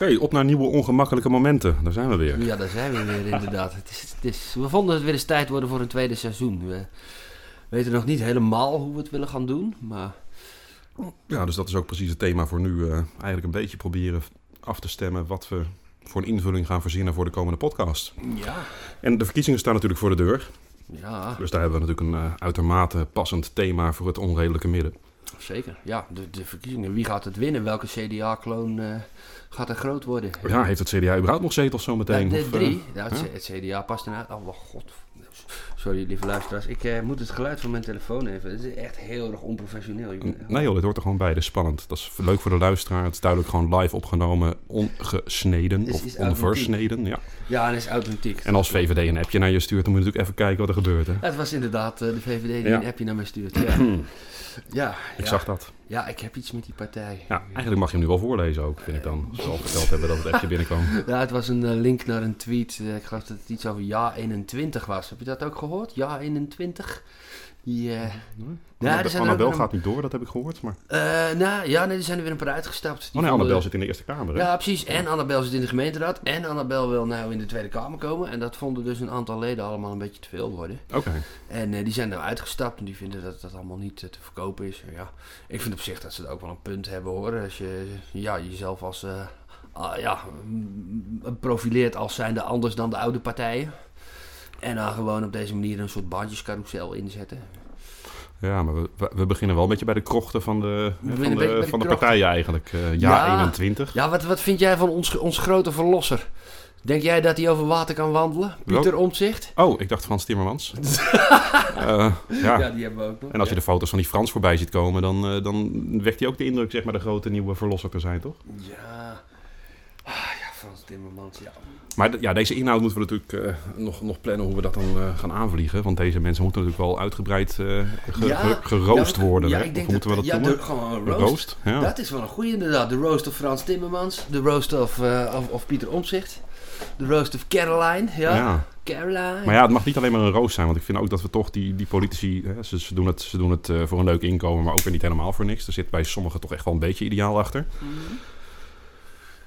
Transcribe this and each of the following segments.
Oké, op naar nieuwe ongemakkelijke momenten. Daar zijn we weer. Ja, daar zijn we weer inderdaad. Het is, het is, we vonden het weer eens tijd worden voor een tweede seizoen. We weten nog niet helemaal hoe we het willen gaan doen, maar... Ja, dus dat is ook precies het thema voor nu. eh, eigenlijk een beetje proberen af te stemmen wat we voor een invulling gaan verzinnen voor de komende podcast. Ja. En de verkiezingen staan natuurlijk voor de deur. Ja, Dus daar hebben we natuurlijk een eh, uitermate passend thema voor het onredelijke midden. Zeker. Ja, de, de verkiezingen. Wie gaat het winnen? Welke CDA-kloon eh, gaat er groot worden? Ja, heeft het CDA überhaupt nog zetels zo meteen? Ja, de Of, eh, drie. Ja, het, CDA past eruit. Oh, god. Sorry, lieve luisteraars. Ik eh, moet het geluid van mijn telefoon even. Het is echt heel erg onprofessioneel. Bent- Nee joh, dit hoort er gewoon bij. Dit is spannend. Dat is leuk voor de luisteraar. Het is duidelijk gewoon live opgenomen, ongesneden Is- of onversneden. Ja. Ja, en is authentiek. En als VVD een appje naar je stuurt, dan moet je natuurlijk even kijken wat er gebeurt. Hè? Het was inderdaad eh, de VVD die Ja. een appje naar mij stuurt. Ja, ja, Ik ja. zag dat. ja, ik heb iets met die partij. Ja, eigenlijk mag je hem nu wel voorlezen ook, vind ik dan. Als we al verteld hebben dat het appje binnenkwam. Ja, het was een eh, link naar een tweet. eh, ik geloof dat het iets over Ja 21 was. Heb je dat ook gehoord? Ja 21? Ja, er Annabel een- gaat niet door, dat heb ik gehoord. Maar... eh, nou, ja, nee, er zijn er weer een paar uitgestapt. Die Oh nee, Annabel zit in de Eerste Kamer. Hè? Ja, precies. En Annabel zit in de gemeenteraad. En Annabel wil nou in de Tweede Kamer komen. En dat vonden dus een aantal leden allemaal een beetje te veel worden. Oké. En eh, die zijn nou uitgestapt en die vinden dat dat allemaal niet eh, te verkopen is. Ja, ik vind op zich dat ze er ook wel een punt hebben hoor. Als je ja, jezelf als ah, ja, profileert als zijnde anders dan de oude partijen. En dan gewoon op deze manier een soort bandjescarousel inzetten. Ja, maar we, we- beginnen wel een beetje bij de krochten van de, van de, bij de van de krochten. partijen eigenlijk. Eh, ja, Ja. 21. Ja, wat, wat vind jij van ons, ons grote verlosser? Denk jij dat hij over water kan wandelen? Pieter Omtzigt? Oh, ik dacht Frans Timmermans. Eh, ja. die hebben we ook nog. En als je ja. de foto's van die Frans voorbij ziet komen, dan, eh, dan wekt hij ook de indruk, zeg maar, de grote nieuwe verlosser te zijn, toch? Ja. Ah, ja, Frans Timmermans, ja. Maar ja, deze inhoud moeten we natuurlijk eh, nog, nog plannen hoe we dat dan eh, gaan aanvliegen. Want deze mensen moeten natuurlijk wel uitgebreid eh, ge- Ja, ge- geroost ja, worden. Ja, ik denk moeten we dat ja, de- gewoon een Een roast. roast? Ja. Dat is wel een goede inderdaad. De roast of Frans Timmermans. De roast of, of, of Pieter Omtzigt. De roast of Caroline. Ja. Caroline. Maar ja, het mag niet alleen maar een roos zijn. Want ik vind ook dat we toch die, die politici... Hè, ze, ze doen het, ze doen het voor een leuk inkomen, maar ook weer niet helemaal voor niks. Er zit bij sommigen toch echt wel een beetje ideaal achter. Mhm.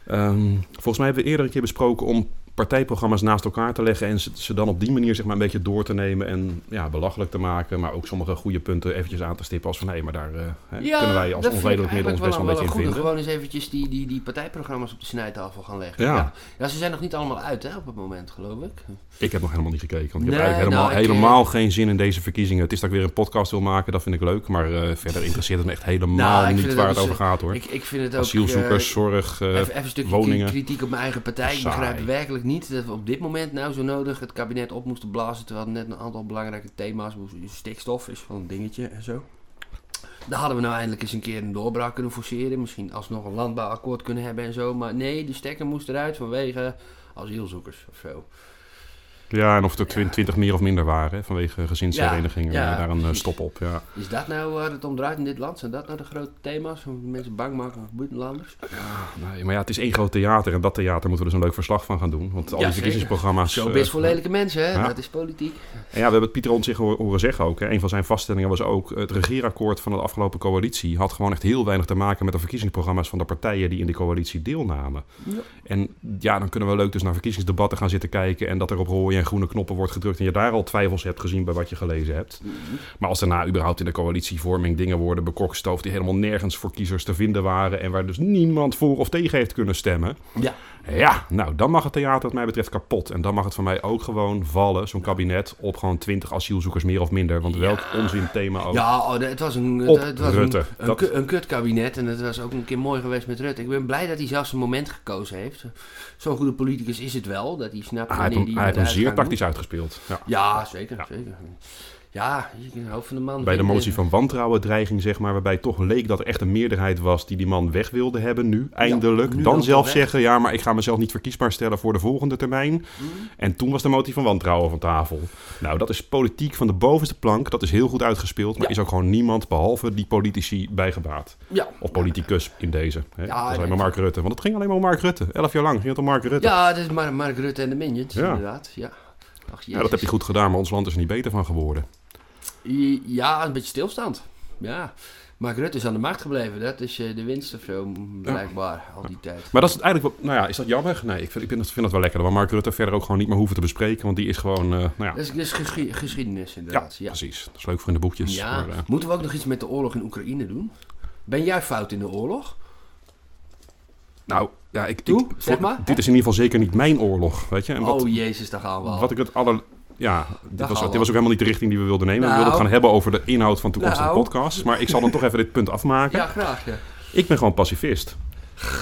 Ehm, volgens mij hebben we eerder een keer besproken om partijprogramma's naast elkaar te leggen en ze, dan op die manier zeg maar een beetje door te nemen en ja, belachelijk te maken, maar ook sommige goede punten eventjes aan te stippen als van nee, maar daar eh, Ja, kunnen wij als onredelijk midden ons best wel een beetje in vinden. Gewoon eens eventjes die, die, die partijprogramma's op de snijtafel gaan leggen. Ja. ja. Ja, ze zijn nog niet allemaal uit hè, op het moment, geloof ik. Ik heb nog helemaal niet gekeken, want ik Nee, heb eigenlijk helemaal, nou, ik, helemaal geen zin in deze verkiezingen. Het is dat ik weer een podcast wil maken, dat vind ik leuk, maar eh, verder interesseert het me echt helemaal Nou, niet waar het over gaat hoor. Ik, ik vind het ook... Asielzoekers, eh, zorg, eh, Even, even een stukje woningen. kritiek op mijn eigen partij. Ik begrijp werkelijk niet dat we op dit moment nou zo nodig het kabinet op moesten blazen. Terwijl er net een aantal belangrijke thema's, stikstof is wel een dingetje en zo. Daar hadden we nou eindelijk eens een keer een doorbraak kunnen forceren. Misschien alsnog een landbouwakkoord kunnen hebben en zo. Maar nee, de stekker moest eruit vanwege asielzoekers of zo. Ja, en of er twin- twintig meer of minder waren vanwege gezinsherenigingen, Ja, ja, daar een eh, stop op. Ja. Is dat nou waar het om draait in dit land? Zijn dat nou de grote thema's? Om mensen bang maken voor buitenlanders? Nee, maar ja, het is één groot theater en dat theater moeten we dus een leuk verslag van gaan doen. Want al Ja, die verkiezingsprogramma's... Zo eh, best voor lelijke mensen, hè? ja. Dat is politiek. En ja, we hebben het Pieter zich horen zeggen ook. Hè. Een van zijn vaststellingen was ook... het regeerakkoord van de afgelopen coalitie... had gewoon echt heel weinig te maken met de verkiezingsprogramma's... van de partijen die in die coalitie deelnamen. Ja. En ja, dan kunnen we leuk dus naar verkiezingsdebatten gaan zitten kijken... en dat er op en groene knoppen wordt gedrukt... en je daar al twijfels hebt gezien bij wat je gelezen hebt. Maar als daarna überhaupt in de coalitievorming dingen worden bekokstoofd... die helemaal nergens voor kiezers te vinden waren... en waar dus niemand voor of tegen heeft kunnen stemmen... Ja. Ja, nou, dan mag het theater wat mij betreft kapot. En dan mag het van mij ook gewoon vallen, zo'n kabinet, op gewoon 20 asielzoekers meer of minder. Want welk onzin thema ook. Ja, oh, het was een, het was Rutte. een, een, Dat- ku- een kutkabinet en het was ook een keer mooi geweest met Rutte. Ik ben blij dat hij zelfs een moment gekozen heeft. Zo'n goede politicus is het wel, dat hij snapt Ah, hij heeft wanneer hem, hij hij heeft hem zeer tactisch uitgespeeld. Ja. Ja, zeker, Ja. zeker. Ja, je kunt hoofd van de man. Bij de motie van wantrouwen dreiging, zeg maar, waarbij toch leek dat er echt een meerderheid was die die man weg wilde hebben nu, eindelijk. nu dan zelf zeggen, ja, maar ik ga mezelf niet verkiesbaar stellen voor de volgende termijn. Mhm. En toen was de motie van wantrouwen van tafel. Nou, dat is politiek van de bovenste plank. Dat is heel goed uitgespeeld, maar Ja. is ook gewoon niemand, behalve die politici, bijgebaat. Ja. Of politicus in deze. Hè? Ja, dat is alleen maar Mark Rutte. Want het ging alleen maar om Mark Rutte. Elf jaar lang ging het om Mark Rutte. Ja, Ja, dat is Mar Mark Rutte en de Minions, Ja. inderdaad. Ja. Ach, dat heb je goed gedaan, maar ons land is er niet beter van geworden. Ja, een beetje stilstand. Ja. Mark Rutte is aan de macht gebleven. Dat is eh, de winst of zo, blijkbaar, al die tijd. Maar dat is het eigenlijk wel, nou ja, is dat jammer? Nee, ik vind, ik vind, dat, vind dat wel lekker. We Mark Rutte verder ook gewoon niet meer hoeven te bespreken. Want die is gewoon, eh, nou ja, Dat is, geschiedenis ja, inderdaad. Ja, precies. Dat is leuk voor in de boekjes. Ja. Maar, eh, Moeten we ook nog iets met de oorlog in Oekraïne doen? Ben jij fout in de oorlog? nou, ja, ik, ik- zeg maar. Dit is in ieder geval zeker niet mijn oorlog, weet je. En wat, oh jezus, daar gaan we al. wat ik het aller... Ja, dit was, dit was ook helemaal niet de richting die we wilden nemen. we wilden het Nou. gaan hebben over de inhoud van toekomstige Nou. podcasts. Maar ik zal dan toch even dit punt afmaken. Ja, graag. Ja. Ik ben gewoon pacifist.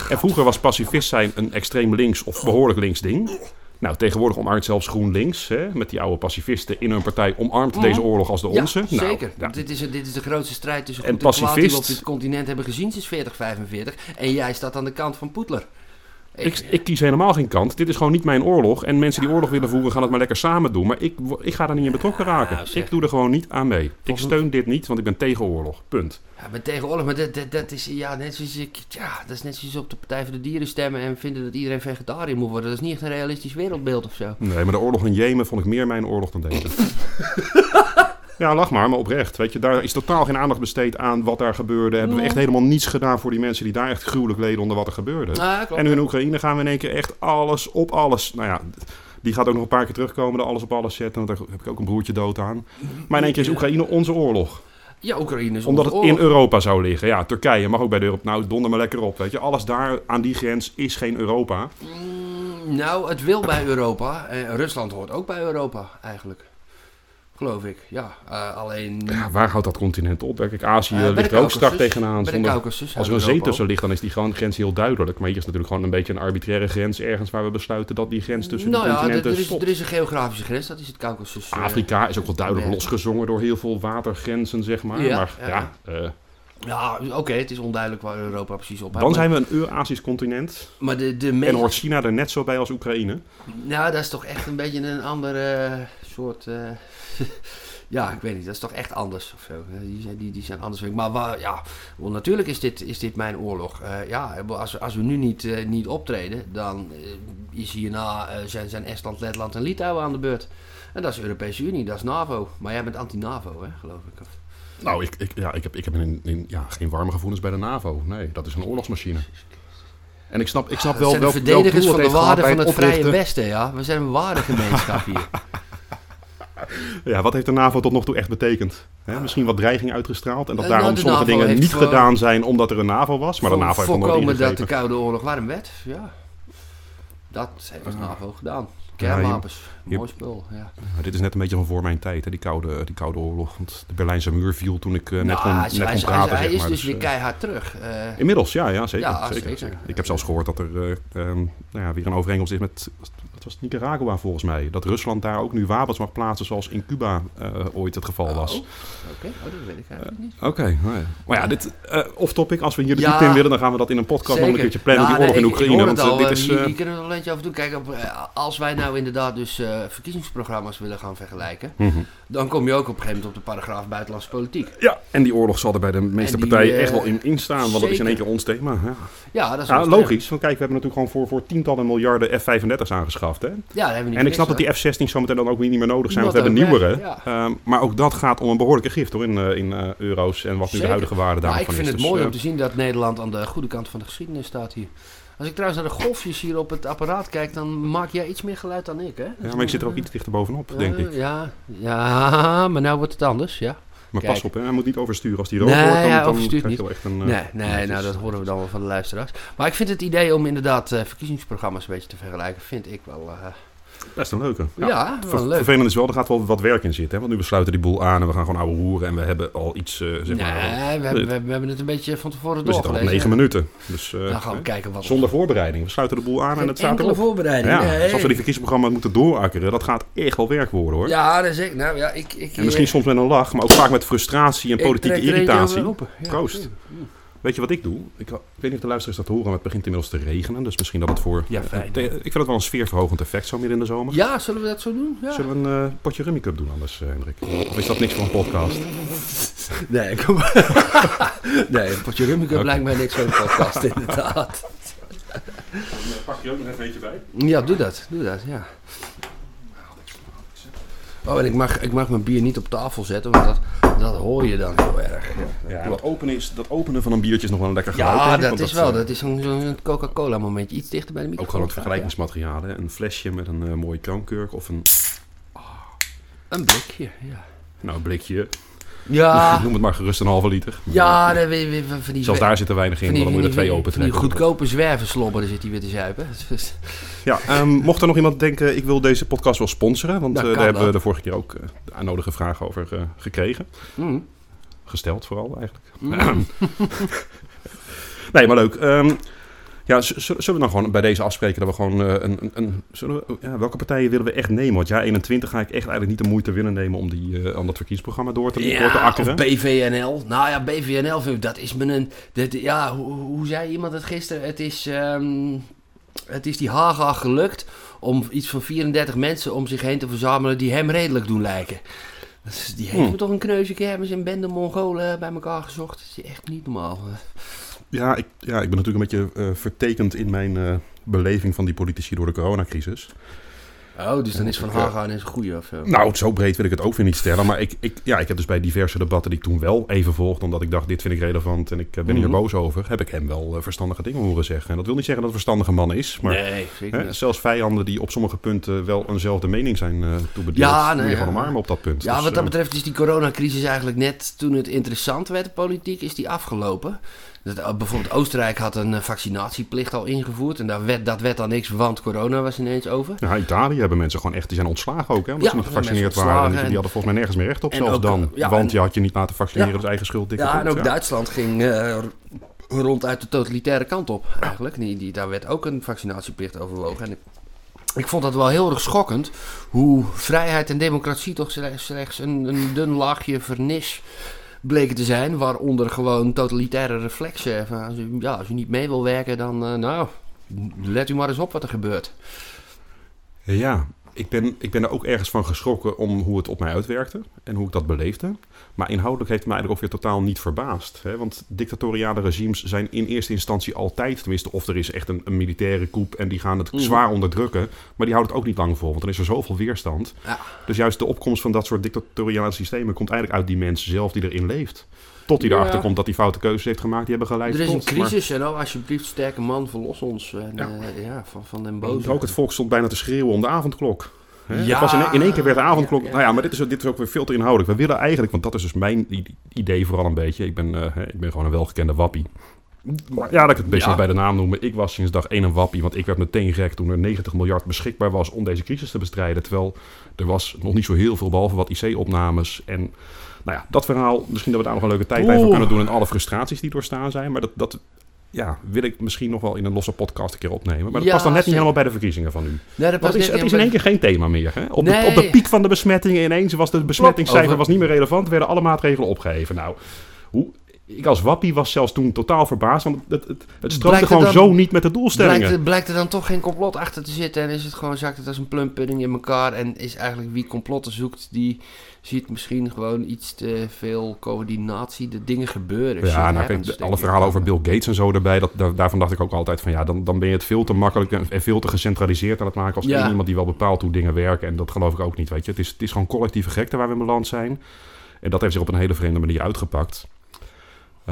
En vroeger was pacifist zijn een extreem links of behoorlijk links ding. Nou, tegenwoordig omarmt zelfs GroenLinks, hè, met die oude pacifisten in hun partij, omarmt Mhm. deze oorlog als de Ja, onze. Nou, zeker. ja. Dit, is, dit is de grootste strijd tussen En goed en die we op dit continent hebben gezien sinds 4045. En jij staat aan de kant van Poetler. Ik, ik kies helemaal geen kant. Dit is gewoon niet mijn oorlog. En mensen die oorlog willen voeren, gaan het maar lekker samen doen. Maar ik, ik ga daar niet in betrokken raken. Nou, ik doe er gewoon niet aan mee. Ik steun dit niet, want ik ben tegen oorlog. Punt. Ja, ik ben tegen oorlog, maar dat, dat, dat is ja, net zoals ik, ja, dat is net zoals op de Partij voor de Dieren stemmen en vinden dat iedereen vegetariër moet worden. Dat is niet echt een realistisch wereldbeeld of zo. Nee, maar de oorlog in Jemen vond ik meer mijn oorlog dan deze. ja, lach maar, maar oprecht. Weet je, daar is totaal geen aandacht besteed aan wat daar gebeurde. Hebben we echt helemaal niets gedaan voor die mensen die daar echt gruwelijk leden onder wat er gebeurde. Ah. En nu in Oekraïne gaan we in één keer echt alles op alles. Nou ja, die gaat ook nog een paar keer terugkomen, de alles op alles zetten. Want daar heb ik ook een broertje dood aan. Maar in één keer is Oekraïne onze oorlog. Ja, Oekraïne is Omdat het in. Europa zou liggen. Ja, Turkije mag ook bij de Europa. Nou, donder maar lekker op. Weet je, alles daar aan die grens is geen Europa. Mm, nou, het wil bij Europa. En Rusland hoort ook bij Europa, eigenlijk. Geloof ik, ja. Eh, alleen Ja, waar houdt dat continent op? Kijk, Azië de ligt er ook strak tegenaan. Zonder, als er een zee tussen ligt, dan is die gewoon grens heel duidelijk. Maar hier is natuurlijk gewoon een beetje een arbitraire grens ergens waar we besluiten dat die grens tussen Nou de ja, er, continenten er is, stopt. er is een geografische grens, dat is het Caucasus. eh, Afrika is ook wel duidelijk ja. losgezongen door heel veel watergrenzen, zeg maar. Ja, maar ja. ja, Ja, oké, het is onduidelijk waar Europa precies op dan zijn we een Eurasisch continent. Maar de, de En hoort China er net zo bij als Oekraïne. Nou, dat is toch echt een beetje een andere soort... eh, ja, ik weet niet, dat is toch echt anders of zo. Eh, Die zijn, die, die zijn anders. Maar waar, ja, natuurlijk is dit, is dit mijn oorlog. Eh, ja, als, als we nu niet, eh, niet optreden, dan eh, is hierna eh, zijn, zijn Estland, Letland en Litouwen aan de beurt. En dat is de Europese Unie, dat is NAVO. Maar jij bent anti-NAVO, hè, geloof ik. Of- Nou, ik, ik, ja, ik heb, ik heb een- ja, geen warme gevoelens bij de NAVO. Nee, dat is een oorlogsmachine. En ik snap, ik snap Dat wel welk, welk verdedigers doel van het de waarden bij van het het Vrije. Westen, ja. We zijn een waardegemeenschap hier. Ja, wat heeft de NAVO tot nog toe echt betekend? Hè, misschien wat dreiging uitgestraald en dat Eh, nou, daarom de sommige dingen niet voor- gedaan zijn omdat er een NAVO was. Maar de NAVO heeft Voorkomen dat de. Koude Oorlog warm werd, ja. Dat heeft de NAVO gedaan. Kernwapens, mooi spul, ja. Maar dit is net een beetje van voor mijn tijd, hè, die, koude, die koude oorlog. Want de Berlijnse muur viel toen ik eh, net Nou, kon, hij, net kon hij is- praten. hij is maar. dus Dus, weer eh, keihard terug. eh. Inmiddels, ja, ja zeker. Ja, zeker, zeker. Ik heb zelfs gehoord dat er eh, ehm, nou ja, weer een overeenkomst is met, was het, Nicaragua volgens mij. Dat Rusland daar ook nu wapens mag plaatsen zoals in Cuba eh, ooit het geval was. Oh, Oké, oh, dat weet ik eigenlijk niet. Oké, nou maar ja, dit eh off-topic. Als we hier de Ja. in willen, dan gaan we dat in een podcast nog een keertje plannen. Die oorlog nee, in Oekraïne. Want eh, al, dit is... eh, eh, hier kunnen we nog een beetje af en toe kijken. Op, eh, als wij nou inderdaad dus eh, verkiezingsprogramma's willen gaan vergelijken, mhm. dan kom je ook op een gegeven moment op de paragraaf buitenlandse politiek. Ja, en die oorlog zal er bij de meeste En die, partijen eh, echt wel in, in staan. Want dat is in één keer ons thema. Ja, Ja, dat is ja logisch. Want kijk, we hebben natuurlijk gewoon voor, voor tientallen miljarden F-35's aangeschaft. Hè? sterk. Ja, dat hebben we niet En ik snap dat die F-16 zometeen dan ook weer niet meer nodig zijn. Want we hebben nieuwere. Ja. Ehm, maar ook dat gaat om een behoorlijke gift hoor, in, eh, in eh, euro's. En wat nu de huidige waarde daarvan ik is. vind het Dus, mooi eh, om te zien dat Nederland aan de goede kant van de geschiedenis staat hier. Als ik trouwens naar de golfjes hier op het apparaat kijk, dan maak jij iets meer geluid dan ik, hè? ja, maar ik zit er ook iets dichter bovenop, denk ik. Ja, ja, maar nou wordt het anders, ja. Maar kijk. pas op, hè. hij moet niet oversturen. Als die rood Nee, wordt, dan, ja, dan overstuurt niet. wel echt een... eh, Nee, nee, nou dat horen we dan wel van de luisteraars. Maar ik vind het idee om inderdaad eh, verkiezingsprogramma's een beetje te vergelijken, vind ik wel... Best een leuke. ja, wel leuk. vervelend is wel, er gaat wel wat werk in zitten. Hè? Want nu besluiten die boel aan en we gaan gewoon ouwe roeren. En we hebben al iets, eh, zeg Nee, maar... we hebben, we, hebben- we hebben het een beetje van tevoren we zitten al op doorgelezen. negen minuten. Dus eh, Dan gaan we kijken wat... zonder voorbereiding. We sluiten de boel aan en het staat erop. voorbereiding, Ja, nee. dus als we die verkiezingsprogramma moeten doorakkeren, dat gaat echt wel werk worden hoor. Ja, dat is ik. Nou ja, ik... ik En misschien soms met een lach, maar ook vaak met frustratie en ik politieke irritatie. Proost. ja. Weet je wat ik doe? Ik, ik weet niet of de luisteraars dat horen, maar het begint inmiddels te regenen. Dus misschien dat het voor... Ja, fijn. te- ik vind het wel een sfeerverhogend effect zo midden in de zomer. Ja, zullen we dat zo doen? Ja. Zullen we een eh, potje Rummy Cup doen anders, eh, Hendrik? Of is dat niks voor een podcast? Nee, kom Nee, een potje Rummikub Oké. lijkt mij niks voor een podcast, inderdaad. pak je ook nog even eentje bij. Ja, doe dat. Doe dat, ja. Oh, en ik mag, ik mag mijn bier niet op tafel zetten, want dat dat hoor je dan heel erg. Ja, dat openen, is, dat openen van een biertje is nog wel een lekker geluid. Ja, ik, dat is wel. eh, Dat is zo'n Coca-Cola momentje. Iets dichter bij de Ook microfoon. gewoon het vergelijkingsmateriaal. Hè? Een flesje met een eh, mooie kroonkurk of een, Een blikje, ja. nou, een blikje. Ja, Noem het maar gerust een halve liter. ja dat weet je, van die... Zelfs daar zitten weinig in, want dan moet je er twee open van die trekken. goedkope zwervenslobber zit hij weer te zuipen. Ja, ehm, mocht er nog iemand denken, ik wil deze podcast wel sponsoren. Want eh, daar hebben we de vorige keer ook eh, de nodige vragen over eh, gekregen. Mm. Gesteld vooral eigenlijk. Mm. Nee, maar leuk. Ehm, ja, zullen we dan gewoon bij deze afspreken dat we gewoon eh, een... een, een zullen we, ja, welke partijen willen we echt nemen? Want ja, 21 ga ik echt eigenlijk niet de moeite willen nemen om, die, eh, om dat verkiezingsprogramma door te, door te Ja, of akkeren. BVNL. Nou ja, BVNL, vind ik, dat is me een... Dat, ja, hoe, hoe zei iemand het gisteren? Het is, ehm, het is die Haga gelukt om iets van 34 mensen om zich heen te verzamelen die hem redelijk doen lijken. Is- die heeft Hmm. me toch een kneuze kermis en bende Mongolen bij elkaar gezocht. Dat is echt niet normaal. Ja ik, ja, ik ben natuurlijk een beetje eh, vertekend in mijn eh, beleving van die politici door de coronacrisis. Oh, dus dan is Van Haga ineens een goeie of zo. Nou, zo breed wil ik het ook weer niet stellen. Maar ik, ik, ja, ik heb dus bij diverse debatten die ik toen wel even volgde... omdat ik dacht, dit vind ik relevant en ik eh, ben hier Mhm. boos over... heb ik hem wel verstandige dingen horen zeggen. En dat wil niet zeggen dat het een verstandige man is. Maar nee, zeker hè, zelfs vijanden die op sommige punten wel eenzelfde mening zijn eh toebedeeld... Ja, moet nee, je ja. gewoon omarmen op dat punt. Ja, Dus, wat dat betreft is die coronacrisis eigenlijk net toen het interessant werd, politiek, is die afgelopen. Dat, eh, bijvoorbeeld Oostenrijk had een eh, vaccinatieplicht al ingevoerd en daar werd, dat werd dan niks, want corona was ineens over. Ja, Italië hebben mensen gewoon echt... die zijn ontslagen ook, hè? Omdat Ja, ze niet er gevaccineerd waren. En ontslagen die, die hadden volgens mij nergens meer recht op, en zelfs ook, dan. ja, want en- je had je niet laten vaccineren, dus eigen schuld. dikke Ja, en ook Duitsland ging eh, rond uit de totalitaire kant op eigenlijk. Die, die, daar werd ook een vaccinatieplicht overwogen. En ik, ik vond dat wel heel erg schokkend hoe vrijheid en democratie toch slechts, slechts een, een dun laagje vernis bleken te zijn. Waaronder gewoon totalitaire reflexen. Als, u, ja, als u niet mee wil werken, dan eh, nou, let u maar eens op wat er gebeurt. Ja, ik ben, ik ben er ook ergens van geschrokken om hoe het op mij uitwerkte en hoe ik dat beleefde. Maar inhoudelijk heeft het me eigenlijk ook weer totaal niet verbaasd. Hè? Want dictatoriale regimes zijn in eerste instantie altijd, tenminste of er is echt een, een militaire coup en die gaan het Mhm. zwaar onderdrukken. Maar die houden het ook niet lang vol, want dan is er zoveel weerstand. Ja. Dus juist de opkomst van dat soort dictatoriale systemen komt eigenlijk uit die mensen zelf die erin leeft. Tot hij Ja. erachter komt dat hij foute keuzes heeft gemaakt, die hebben geleid Er is een tot. Maar- crisis en oh, alsjeblieft, sterke man, verlos ons en, Ja. ja. ja, van, van den boze. Ook het volk stond bijna te schreeuwen om de avondklok. Hè? Ja. Het was in, in één keer werd de avondklok. Ja, ja. Nou ja, maar dit is, dit is ook weer veel te inhoudelijk. We willen eigenlijk, want dat is dus mijn idee vooral een beetje. Ik ben, eh, hè, ik ben gewoon een welgekende wappie. Maar ja, dat ik het best Ja. bij de naam noemen. Ik was sinds dag één een wappie, want ik werd meteen gek toen er 90 miljard beschikbaar was om deze crisis te bestrijden. Terwijl er was nog niet zo heel veel, behalve wat IC-opnames. En nou ja, dat verhaal, misschien dat we daar nog een leuke tijd bij kunnen doen en alle frustraties die doorstaan zijn. Maar dat, dat ja, wil ik misschien nog wel in een losse podcast een keer opnemen. Maar dat Ja, past dan net niet helemaal bij de verkiezingen van nu. Nee, dat is, het is in één keer geen thema meer. Hè? Op, de, op de piek van de besmettingen ineens was de besmettingscijfer Over- was niet meer relevant. werden alle maatregelen opgeheven. Nou, hoe, ik als wappie was zelfs toen totaal verbaasd. Want het, het, het stroomde gewoon dan- zo niet met de doelstellingen. Blijkt, er- blijkt er dan toch geen complot achter te zitten en is het gewoon, zakt het als een plumpudding in elkaar en is eigenlijk wie complotten zoekt, die ziet misschien gewoon iets te veel coördinatie, de dingen gebeuren. Ja, nou, kijk, alle verhalen over Bill Gates en zo erbij. Dat, daar- daarvan dacht ik ook altijd van ja, dan, dan ben je het veel te makkelijk en, en veel te gecentraliseerd aan het maken. Als Ja. één iemand die wel bepaalt hoe dingen werken. En dat geloof ik ook niet, weet je. Het is, het is gewoon collectieve gekte waar we in beland zijn. En dat heeft zich op een hele vreemde manier uitgepakt.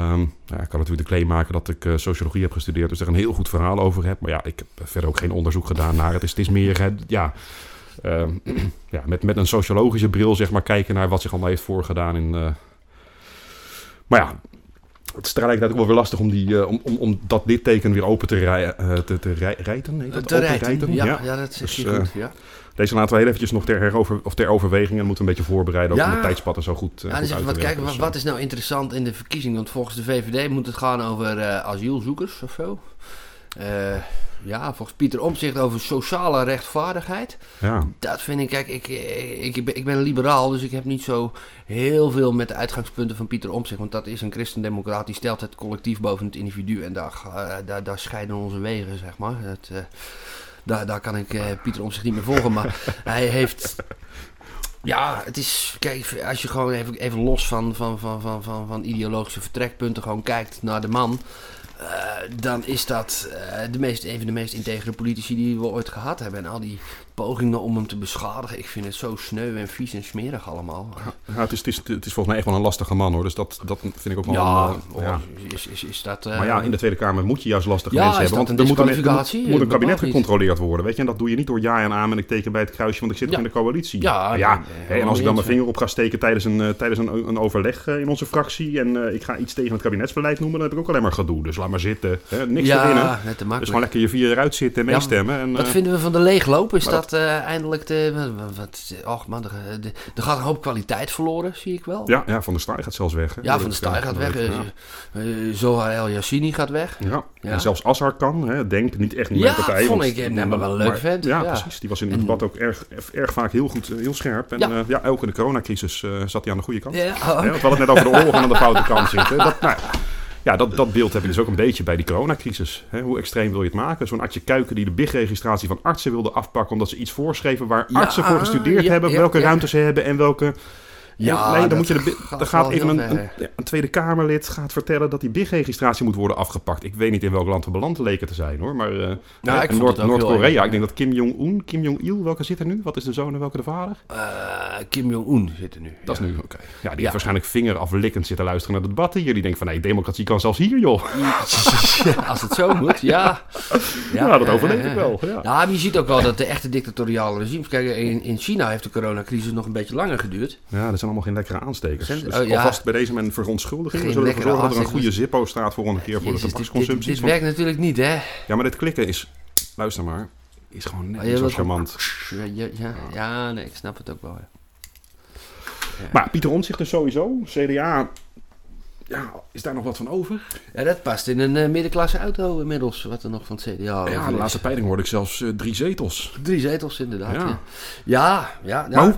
Nou ja, ik kan natuurlijk de claim maken dat ik eh, sociologie heb gestudeerd, dus er een heel goed verhaal over heb. Maar ja, ik heb verder ook geen onderzoek gedaan naar het. is, het is meer, hè, ja, ehm, ja met, met een sociologische bril, zeg maar, kijken naar wat zich allemaal heeft voorgedaan in. eh, Maar ja, het is tegelijkertijd ook wel weer lastig om, die, eh, om, om, om dat dit teken weer open te, rij, te, te rij- rijten. Dat? Te rijten, ja, Ja. ja. dat zeg Dus, goed, ja. Deze laten we heel eventjes nog ter, herover, of ter overweging en moeten een beetje voorbereiden. Ook Ja. om de tijdspatten zo goed, uh, Ja, dus even wat kijken, wat, wat is nou interessant in de verkiezing? Want volgens de VVD moet het gaan over eh, asielzoekers of zo. Eh, ja, volgens Pieter Omtzigt over sociale rechtvaardigheid. Ja. Dat vind ik, kijk, ik, ik, ik, ben, ik ben een liberaal, dus ik heb niet zo heel veel met de uitgangspunten van Pieter Omtzigt. Want dat is een christendemocraat, die stelt het collectief boven het individu. En daar, eh, daar, daar scheiden onze wegen, zeg maar. Eh, daar, daar kan ik eh, Pieter Omtzigt niet meer volgen, maar hij heeft... Ja, het is. Kijk, als je gewoon even, even los van, van, van, van, van, van ideologische vertrekpunten gewoon kijkt naar de man. eh, dan is dat eh, de meest, een van de meest integere politici die we ooit gehad hebben. En al die pogingen om hem te beschadigen. Ik vind het zo sneu en vies en smerig allemaal. Ja, het, is, het, is, het is volgens mij echt wel een lastige man hoor. Dus dat, dat vind ik ook wel Ja, een, eh, ja. Is, is, is dat. eh, Maar ja, in de Tweede Kamer moet je juist lastige Ja, mensen hebben. dat Want er moet een, disqualificatie? moet, moet een kabinet gecontroleerd worden. Weet je? En dat doe je niet door ja en amen en ik teken bij het kruisje, want ik zit Ja. in de coalitie. Ja, ja. hè, en helemaal als ik dan mijn vinger op ga steken tijdens een, eh, tijdens een, een overleg in onze fractie en ik ga iets tegen het kabinetsbeleid noemen, dan heb ik ook alleen maar gedoe. Dus laat maar zitten. Hè? Niks ja, erin. net te Dus gewoon lekker je vier eruit zitten en meestemmen. en, Wat vinden we van de leegloop? Is maar dat, eh, eindelijk de. Wat, och man, er, de- er gaat een hoop kwaliteit verloren, zie ik wel. ja, ja, Van der Staaij gaat zelfs weg. hè. Ja, Van der Staaij gaat weg. Ja. eh, eh, Zohar El Yassini gaat weg. Ja. Ja. en zelfs Assar kan. Hè. Denk niet echt niet Ja, partij. vond want- ik hem wel een leuk maar- vent, Ja, ja. precies. Die was in het debat ook erg, erg vaak heel goed, eh, heel scherp. En Ja. ja, ja ook in de coronacrisis eh, zat hij aan de goede kant. Ja, oh, want we hadden het net over de oorlog en aan de foute kant zitten. Dat, nou, ja, dat, dat beeld heb je dus ook een beetje bij die coronacrisis. Hè, hoe extreem wil je het maken? Zo'n Adje Kuiken die de BIG-registratie van artsen wilde afpakken... omdat ze iets voorschreven waar Ja, artsen voor gestudeerd ja, hebben... welke ruimte ze hebben en welke... Ja, nee, dan dat moet je de, gaat dan gaat even een, een, ja, Tweede Kamerlid gaat vertellen dat die BIG-registratie moet worden afgepakt. Ik weet niet in welk land we beland leken te zijn hoor. Maar eh, Nou, ik vond Noord- Noord-Korea, ik denk dat Kim Jong-un, Kim Jong-il, welke zit er nu? Wat is de zoon en welke de vader? eh, Kim Jong-un zit er nu. Dat ja. is nu, oké. Ja, die Ja. waarschijnlijk vingeraflikkend zitten luisteren naar de debatten. Die denkt van, nee, democratie kan zelfs hier, joh. Als het zo moet, ja. Ja, dat ja, overleef ja, ik ja. wel. Ja. Ja, maar je ziet ook wel dat de echte dictatoriale regimes... Kijk, in, in China heeft de coronacrisis nog een beetje langer geduurd. ja, er zijn allemaal geen lekkere aanstekers. Dus oh, ja. alvast bij deze mijn verontschuldiging. We zullen ervoor zorgen dat er een goede. Zippo staat volgende keer voor de Jezus, dit, dit, tabaksconsumptie. dit werkt natuurlijk niet, hè? Ja, maar dit klikken is, luister maar, is gewoon net Oh, zo charmant. Ja, ja, ja, nee, ik snap het ook wel. Maar Pieter Omtzigt dus sowieso. CDA, ja, is daar nog wat van over? Ja, dat past in een eh, middenklasse auto inmiddels, wat er nog van het CDA ja, de laatste peiling hoorde ik zelfs eh, drie zetels. Drie zetels inderdaad, Ja. ja. Ja, ja, ja. Maar hoe,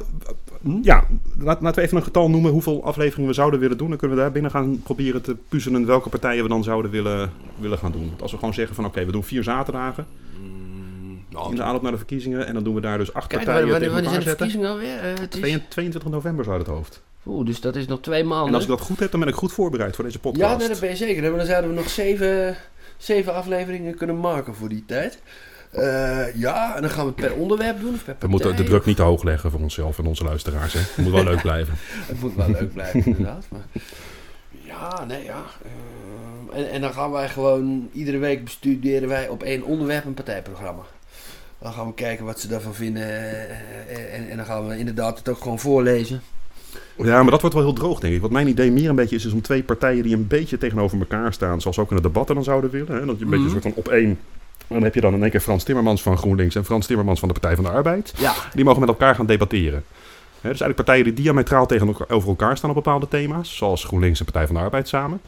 ja, laat, laten we even een getal noemen hoeveel afleveringen we zouden willen doen. Dan kunnen we daar binnen gaan proberen te puzzelen welke partijen we dan zouden willen, willen gaan doen. Want als we gewoon zeggen van oké, we doen vier zaterdagen Mm, nou, in de aanloop naar de verkiezingen. En dan doen we daar dus acht Kijk, partijen wanneer, zijn de verkiezingen alweer? Eh, het is... 22 22 november zo uit het hoofd. Oeh, dus dat is nog twee maanden. En als ik dat goed heb, dan ben ik goed voorbereid voor deze Ja, podcast. nee, dat ben je zeker. Maar dan zouden we nog zeven, zeven afleveringen kunnen maken voor die tijd. Eh, ja, en dan gaan we het per onderwerp doen. Of per we moeten de partij. druk niet te hoog leggen voor onszelf en onze luisteraars. Hè. Het moet wel leuk blijven. Het moet wel leuk blijven, inderdaad. Maar... Ja, nee, ja. Eh, en, en dan gaan wij gewoon, iedere week bestuderen wij op één onderwerp een partijprogramma. Dan gaan we kijken wat ze daarvan vinden. eh, En, en dan gaan we inderdaad het ook gewoon voorlezen. Ja, maar dat wordt wel heel droog, denk ik. Wat mijn idee meer een beetje is, is om twee partijen die een beetje tegenover elkaar staan, zoals ook in de debatten dan zouden willen. Hè? Dat je een beetje Mhm. een soort van op één. En dan heb je dan in één keer Frans Timmermans van GroenLinks en Frans Timmermans van de Partij van de Arbeid. Ja, Die mogen met elkaar gaan debatteren. Hè, dus eigenlijk partijen die diametraal tegenover elkaar staan op bepaalde thema's, zoals GroenLinks en Partij van de Arbeid samen.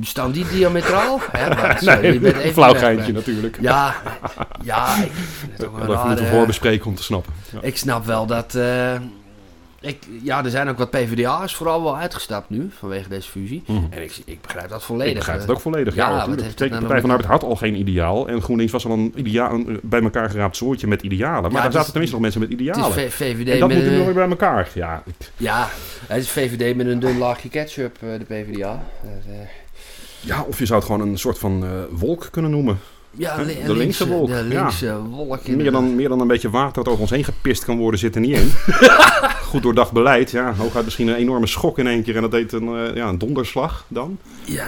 staan die diametraal? Hè, maar, sorry, je Nee, bent even een flauw geintje natuurlijk. Ja, ja, ik, vind het ook wel dat moeten we voorbespreken om te snappen. Ja. Ik snap wel dat. eh, ik, ja, er zijn ook wat PvdA's vooral wel uitgestapt nu vanwege deze fusie. Mhm. En ik, ik begrijp dat volledig. Ik begrijp het eh. ook volledig. Ja, Ja, het nou Partij van de Arbeid had al geen ideaal. En GroenLinks was al een, ideaal, een bij elkaar geraapt soortje met idealen. Maar Ja, daar het zaten is- tenminste nog mensen met Het idealen. is V- VVD En dat moet nu weer bij elkaar. Ja, Ja, het is VVD met een dun laagje ketchup, eh, de PvdA. Dat, eh, ja, of je zou het gewoon een soort van eh, wolk kunnen noemen. Ja, De linkse wolk, De ja. linkse wolk. Meer dan, meer dan een beetje water dat over ons heen gepist kan worden, zit er niet in. Goed doordacht beleid. Ja, hooguit misschien een enorme schok in één keer. En dat deed een, eh, ja, een donderslag dan. Ja,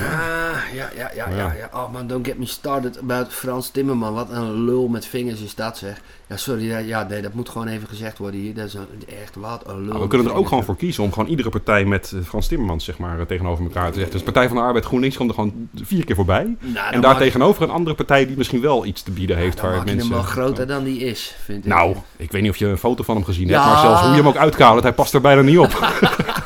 ja, ja, ja, ja, Ja. ja. Oh man, don't get me started about Frans Timmerman. Wat een lul met vingers is dat zeg. Ja, sorry, ja, nee, dat moet gewoon even gezegd worden hier. Dat is een, echt wat een lul. Nou, we kunnen er ook gewoon voor kiezen om gewoon iedere partij met eh, Frans Timmermans zeg maar, eh, tegenover elkaar te zetten. Dus Partij van de Arbeid GroenLinks komt er gewoon vier keer voorbij. Nou, En daar tegenover een andere partij die misschien wel iets te bieden heeft. dan waar maak mensen, hem wel groter dan die is, vind ik. Nou, ik weet niet of je een foto van hem gezien hebt, maar zelfs hoe je hem ook uitkadert, hij past er bijna niet op.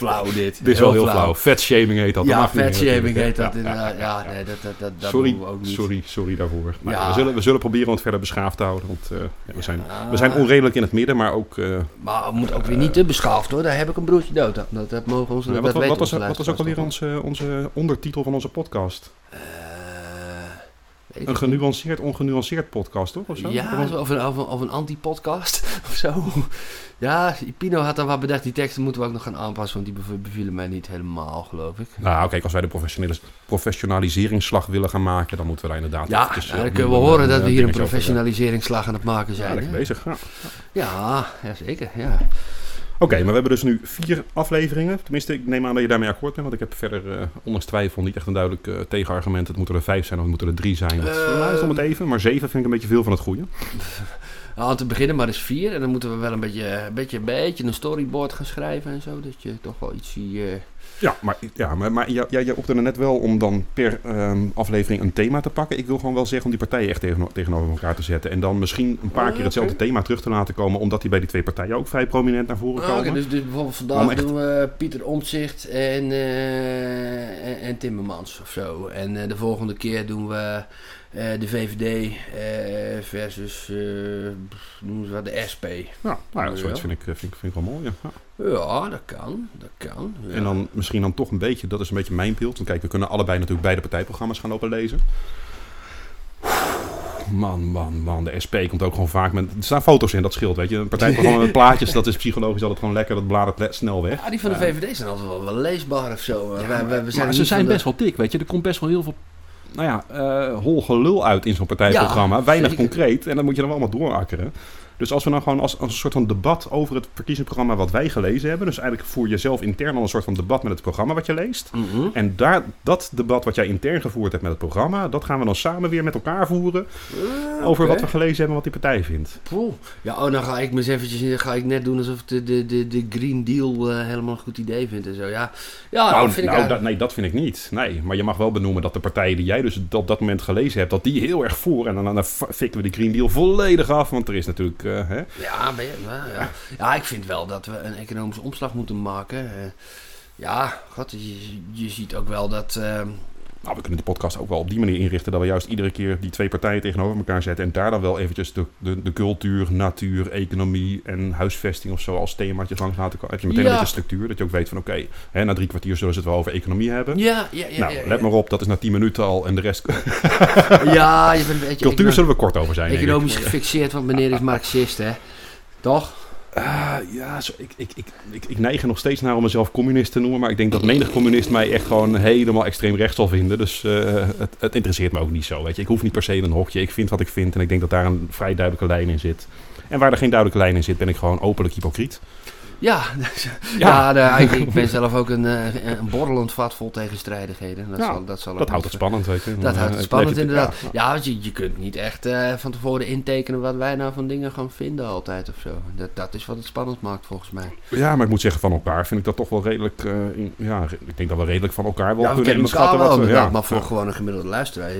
flauw dit. Dit is wel heel flauw. Fatshaming heet dat. Dat Ja, natuurlijk, heet dat inderdaad. Ja, nee, dat, dat, dat, dat Sorry, doen we ook niet. sorry, sorry daarvoor. Maar Ja. we, zullen, we zullen proberen om het verder beschaafd te houden. Want eh, ja, we, zijn, we zijn onredelijk in het midden, maar ook... eh, Maar het moet ook weer niet te beschaafd hoor. Daar heb ik een broertje dood aan. Dat, dat mogen onze, ja, dat wat, wat, weten was, wat was ook alweer onze, onze ondertitel van onze podcast? toch wel. Eh, weet Een genuanceerd, ongenuanceerd podcast, toch? Of zo? Ja, Of- een, of een, of een anti-podcast of zo. Ja, Pino had dan wat bedacht. Die teksten moeten we ook nog gaan aanpassen, want die bev- bevielen mij niet helemaal, geloof ik. Nou, kijk, als wij de professionele professionaliseringsslag willen gaan maken, dan moeten we daar inderdaad Ja, eventjes, nou, eh, dan kunnen we horen eh, dat we hier een professionaliseringsslag aan het maken Ja, zijn. lekker hè? bezig. Ja. Ja, ja, zeker. Ja. Oké, maar we hebben dus nu vier afleveringen. Tenminste, ik neem aan dat je daarmee akkoord bent. Want ik heb verder, eh ondanks twijfel, niet echt een duidelijk eh, tegenargument. Het moeten er vijf zijn of het moeten er drie zijn. Dat Eh, mij is het om het even. Maar zeven vind ik een beetje veel van het goede. Nou, te beginnen maar eens vier. En dan moeten we wel een beetje, een beetje, een beetje een storyboard gaan schrijven en zo. Dat je toch wel iets zie. eh, Ja, maar, ja, maar, maar jij, opte er net wel om dan per ehm, aflevering een thema te pakken. Ik wil gewoon wel zeggen om die partijen echt tegen, tegenover elkaar te zetten. En dan misschien een paar Oh, keer hetzelfde thema terug te laten komen. Omdat die bij die twee partijen ook vrij prominent naar voren Ah, komen. Oké, dus, dus bijvoorbeeld vandaag echt- doen we Pieter Omtzigt en, eh, en, en Timmermans of zo. En eh, de volgende keer doen we de VVD eh, versus eh, ze wat, de SP. Ja, nou ja, zoiets vind ik, eh, vind, ik- vind ik wel mooi. Ja. Dat kan. Dat kan. ja. En dan misschien dan toch een beetje, dat is een beetje mijn beeld. Want kijk, we kunnen allebei natuurlijk beide partijprogramma's gaan lopen lezen. Man, man, man. De SP komt ook gewoon vaak met... Er staan foto's in, dat scheelt, weet je. Een partijprogramma met plaatjes, dat is psychologisch altijd gewoon lekker. Dat bladert snel weg. Ja, die van de VVD zijn altijd wel, wel leesbaar of zo. Ja, we maar zijn ze niet zijn de- best wel dik, weet je. Er komt best wel heel veel... Nou ja, eh hol gelul uit in zo'n partijprogramma. Ja, Weinig concreet. En dan moet je dan wel allemaal doorakkeren. Dus als we nou gewoon als, als een soort van debat over het verkiezingsprogramma wat wij gelezen hebben. Dus eigenlijk voer je zelf intern al een soort van debat met het programma wat je leest. Mhm. En daar, dat debat wat jij intern gevoerd hebt met het programma, dat gaan we dan samen weer met elkaar voeren. Ah, Over wat we gelezen hebben en wat die partij vindt. Poeh. Ja, oh, dan ga ik me eens eventjes, ga ik net doen alsof ik de, de, de, de Green Deal eh, helemaal een goed idee vind en zo. Ja, ja nou, dat vind ik nou, eigenlijk- dat, nee, dat vind ik niet. Nee, maar je mag wel benoemen dat de partijen die jij dus op dat moment gelezen hebt, dat die heel erg voor. En dan, dan fikken we die Green Deal volledig af. Want er is natuurlijk. Eh, hè, Ja, ja, ja. ik vind wel dat we een economische omslag moeten maken. Eh, ja, god, je, je ziet ook wel dat... Nou, we kunnen die podcast ook wel op die manier inrichten dat we juist iedere keer die twee partijen tegenover elkaar zetten. En daar dan wel eventjes de, de, de cultuur, natuur, economie en huisvesting of zo als themaatjes langs laten komen. Heb je meteen Ja. een beetje structuur, dat je ook weet van oké, na drie kwartier zullen ze het wel over economie hebben. ja, ja, ja. nou, ja, let maar op, dat is na 10 minuten al en de rest. Ja, je bent een beetje... Cultuur zullen we kort over zijn. Economisch gefixeerd, want meneer is Marxist, hè? Toch? Ah, ja, zo, ik, ik, ik, ik, neig er nog steeds naar om mezelf communist te noemen. Maar ik denk dat menig communist mij echt gewoon helemaal extreem rechts zal vinden. Dus eh, het, het interesseert me ook niet zo. Weet je. Ik hoef niet per se in een hokje. Ik vind wat ik vind. En ik denk dat daar een vrij duidelijke lijn in zit. En waar er geen duidelijke lijn in zit, ben ik gewoon openlijk hypocriet. Ja, ja. ik, ik ben zelf ook een, eh, een borrelend vat vol tegenstrijdigheden. Dat, Ja, zal, dat, zal Dat houdt het spannend, weet je. Dat Eh, houdt het het spannend inderdaad. ja. Ja, want je, je kunt niet echt eh, van tevoren intekenen wat wij nou van dingen gaan vinden altijd of zo. Dat, dat is wat het spannend maakt volgens mij. Ja, maar ik moet zeggen, van elkaar vind ik dat toch wel redelijk... eh, in- ja, ik denk dat we redelijk van elkaar wel kunnen inschatten wat Ja, maar voor gewoon een gemiddelde luisteraar, eh,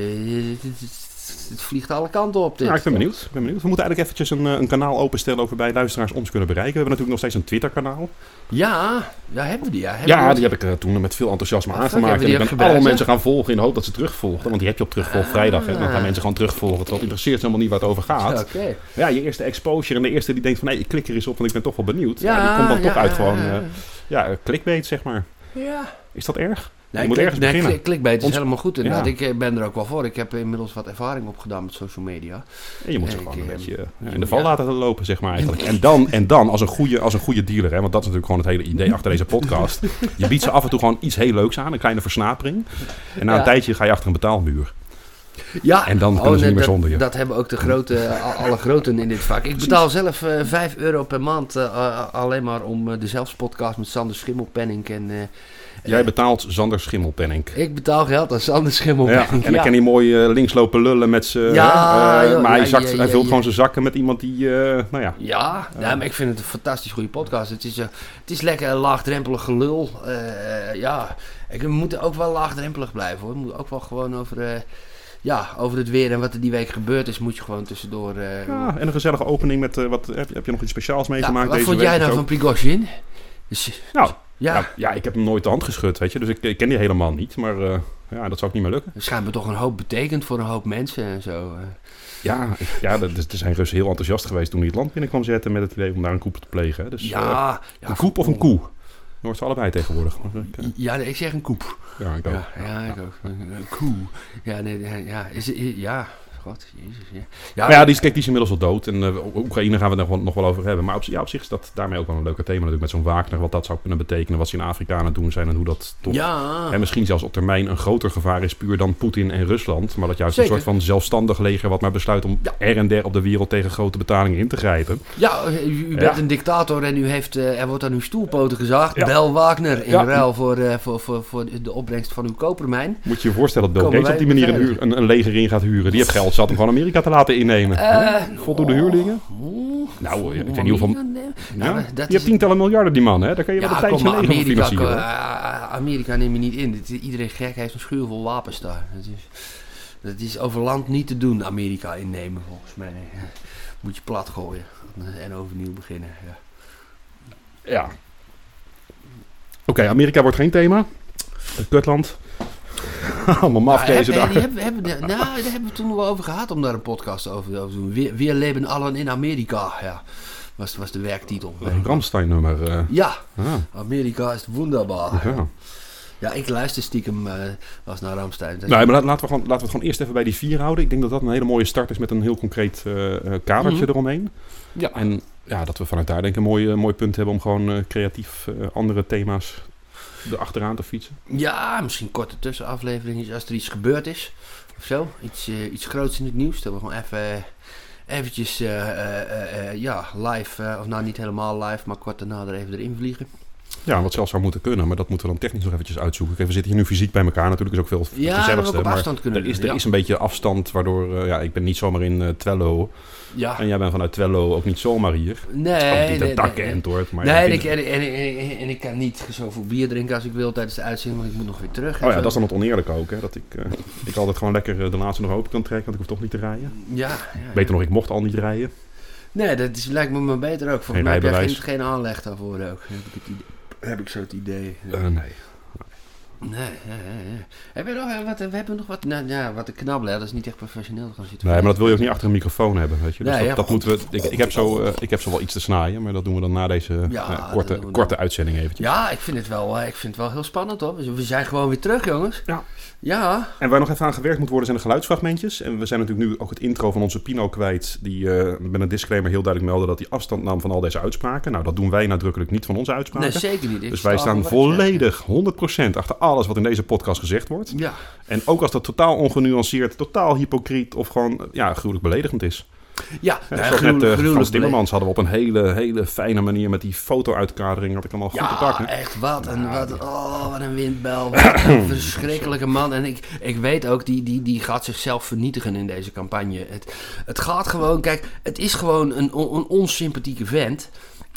het, vliegt alle kanten op dit. Ja, ik ben benieuwd. Ik ben benieuwd. We moeten eigenlijk eventjes een, eh, een kanaal openstellen waarbij luisteraars ons kunnen bereiken. We hebben natuurlijk nog steeds een Twitter-kanaal. Ja, ja, hebben we die? Ja, Ja, we die heb ik eh, toen met veel enthousiasme Ah, aangemaakt. En ik ben alle mensen gaan volgen in de hoop dat ze terugvolgden. Want die heb je op terugvolg Ah. vrijdag. Hè. Dan gaan mensen gewoon terugvolgen. Terwijl het interesseert ze helemaal niet waar het over gaat. Oké. Ja, je eerste exposure en de eerste die denkt van... nee, ik klik er eens op, want ik ben toch wel benieuwd. Ja, Ja, die komt dan toch uit gewoon... eh, ja, clickbait, zeg maar. Ja. Is dat erg? Nee, je moet klik- ergens nee, beginnen. klik- is Ons- helemaal goed inderdaad. Ja. Ik eh, ben er ook wel voor. Ik heb inmiddels wat ervaring opgedaan met social media. En je moet ze gewoon ik, een eh, beetje eh, ja. in de val laten lopen, zeg maar eigenlijk. En dan, en dan als, een goede, als een goede dealer, hè, want dat is natuurlijk gewoon het hele idee achter deze podcast. Je biedt ze af en toe gewoon iets heel leuks aan, een kleine versnapering. En na een tijdje ga je achter een betaalmuur. Ja, En dan kunnen ze niet meer dat, zonder je. Dat hebben ook de grote, al- alle groten in dit vak. Ik betaal zelf eh 5 euro per maand a- alleen maar om eh, de zelfspodcast met Sander Schimmelpenning en... Jij eh, betaalt Zander Schimmelpenning. ik betaal geld aan Sander Ja, Schimmelpenning. en dan kan hij mooi eh, links lopen lullen met zijn... Ja, eh, joh, maar hij, ja, zakt, ja, hij ja, vult ja. gewoon zijn zakken met iemand die, nou ja... Ja, ja, maar ik vind het een fantastisch goede podcast. Het is, het is lekker laagdrempelig gelul. Ja, ik, we moeten ook wel laagdrempelig blijven hoor. We moeten ook wel gewoon over, ja, over het weer en wat er die week gebeurd is, moet je gewoon tussendoor... Ja, en een gezellige opening met... wat, heb, je, heb je nog iets speciaals Ja, meegemaakt wat deze vond week? jij nou van Prigozhin? Dus, Nou, ja, ja. Ja, ik heb hem nooit de hand geschud, weet je. Dus ik, ik ken die helemaal niet. Maar eh, ja, dat zou ook niet meer lukken. het schijnbaar toch een hoop betekend voor een hoop mensen en zo. eh. Ja, ja er, er zijn Russen heel enthousiast geweest toen hij het land binnen kwam zetten met het idee om daar een koep te plegen. Dus, eh, ja, ja, een koep of een koe? hoort ze allebei tegenwoordig. Ja, nee, ik zeg een koep. ja, ik ook. Ja, ja, ik ook. Een, koe. Ja, nee, ja, ja, is- ja. God, jezus, ja. Ja, Maar ja, die is, kijk, die is inmiddels wel dood. En eh, Oekraïne gaan we het nog, wel- nog wel over hebben. Maar op, ja, op zich is dat daarmee ook wel een leuke thema natuurlijk. Met zo'n Wagner, wat dat zou kunnen betekenen. Wat ze in Afrika aan het doen zijn en hoe dat toch... ja. En misschien zelfs op termijn een groter gevaar is puur dan Poetin en Rusland. Maar dat juist Zeker. een soort van zelfstandig leger wat maar besluit om Ja. er en der op de wereld tegen grote betalingen in te grijpen. Ja, u, u bent Ja. een dictator en u heeft, eh, er wordt aan uw stoelpoten gezaagd. Ja. Bel Wagner in Ja. ruil voor, eh, voor, voor, voor de opbrengst van uw kopermijn. Moet je je voorstellen dat Bill Gates op die manier een, huur, een, een leger in gaat huren. Die heeft geld zat om gewoon Amerika te laten innemen. Eh, Voldoende huurlingen? Nou, ik weet niet hoeveel-. Ja, dat heeft is- tientallen miljarden die man, hè? Daar kan je wel een tijdje Amerika, financieren. eh, Amerika neem je niet in. Dit- Iedereen gek heeft een schuur vol wapens daar. Dat is, dat is over land niet te doen, Amerika innemen volgens mij. Moet je plat gooien en overnieuw beginnen. Ja. Ja. Oké, Amerika wordt geen thema. Het kutland. Allemaal mafkezen Nou, hebben, die hebben, hebben, nou, daar hebben we toen wel over gehad om daar een podcast over, te doen. We, we leven allen in Amerika. Ja, was, was de werktitel. Een Ramstein-nummer. eh. Ja, ah, Amerika is wonderbaar. ja. Ja, ik luister stiekem uh, was naar Ramstein. Nee, maar laat- laten we, gewoon, laten we het gewoon eerst even bij die vier houden. Ik denk dat dat een hele mooie start is met een heel concreet eh, eh, kadertje Mhm. eromheen. Ja. En ja, dat we vanuit daar denk ik een mooi, eh, mooi punt hebben om gewoon eh, creatief eh, andere thema's erachteraan te fietsen. Ja, misschien korte tussenafleveringen als er iets gebeurd is. Of zo. Iets, eh, iets groots in het nieuws. Dat we gewoon even... Eventjes, eh, eh, ja, live, of nou niet helemaal live, maar kort daarna er even erin vliegen. Ja, wat zelfs zou moeten kunnen, maar dat moeten we dan technisch nog eventjes uitzoeken. Kijk, we zitten hier nu fysiek bij elkaar, natuurlijk is ook veel het Ja, gezelligste. ook maar afstand kunnen er is, er ja. is een beetje afstand, waardoor, eh, ja, ik ben niet zomaar in eh, Twello. Ja. En jij bent vanuit Twello ook niet zomaar hier. Nee, nee, niet nee, een dak nee. en hoort. Maar Nee, en, ik en, en, en, en ik kan niet zoveel bier drinken als ik wil tijdens de uitzending, want ik moet nog weer terug. Oh ja, zo. dat is dan het oneerlijke ook. Hè? Dat ik, eh, ik altijd gewoon lekker de laatste nog open kan trekken, want ik hoef toch niet te rijden. Ja, ja. Beter nog, ik mocht al niet rijden. Nee, dat is, lijkt me maar beter ook. Volgens Geen mij heb je geen, geen aanleg daarvoor ook. Heb ik, het idee, heb ik zo het idee. Eh, nee. Nee, ja, ja, ja. Heb je nog eh, wat, we hebben nog wat, nou, ja, wat te knabbelen. hè. Dat is niet echt professioneel te gaan zitten. nee, maar dat wil je ook niet achter een microfoon hebben. Weet je? Dus Nee, dat, ja, dat moeten we, ik, ik, heb zo, eh, ik heb zo wel iets te snaaien, maar dat doen we dan na deze eh, eh, korte, we korte uitzending eventjes. Ja, ik vind het wel, eh, ik vind het wel heel spannend hoor. We we zijn gewoon weer terug, jongens. Ja. Ja. En waar nog even aan gewerkt moet worden zijn de geluidsfragmentjes. En we zijn natuurlijk nu ook het intro van onze Pino kwijt. Die eh, met een disclaimer heel duidelijk meldde dat hij afstand nam van al deze uitspraken. Nou, dat doen wij nadrukkelijk niet van onze uitspraken. Nee, zeker niet. Ik dus wij sta staan volledig 100% achter alles wat in deze podcast gezegd wordt. Ja. En ook als dat totaal ongenuanceerd, totaal hypocriet of gewoon ja, gruwelijk beledigend is. Ja, Ja, ja, met eh, Frans Timmermans hadden we op een hele, hele fijne manier met die foto-uitkadering. Had ik allemaal goed te Ja, pakken. echt wat een, wat, een- oh, wat een windbel. Wat een verschrikkelijke man. En ik, ik weet ook, die, die, die gaat zichzelf vernietigen in deze campagne. Het, het gaat gewoon, kijk, het is gewoon een, een onsympathieke vent.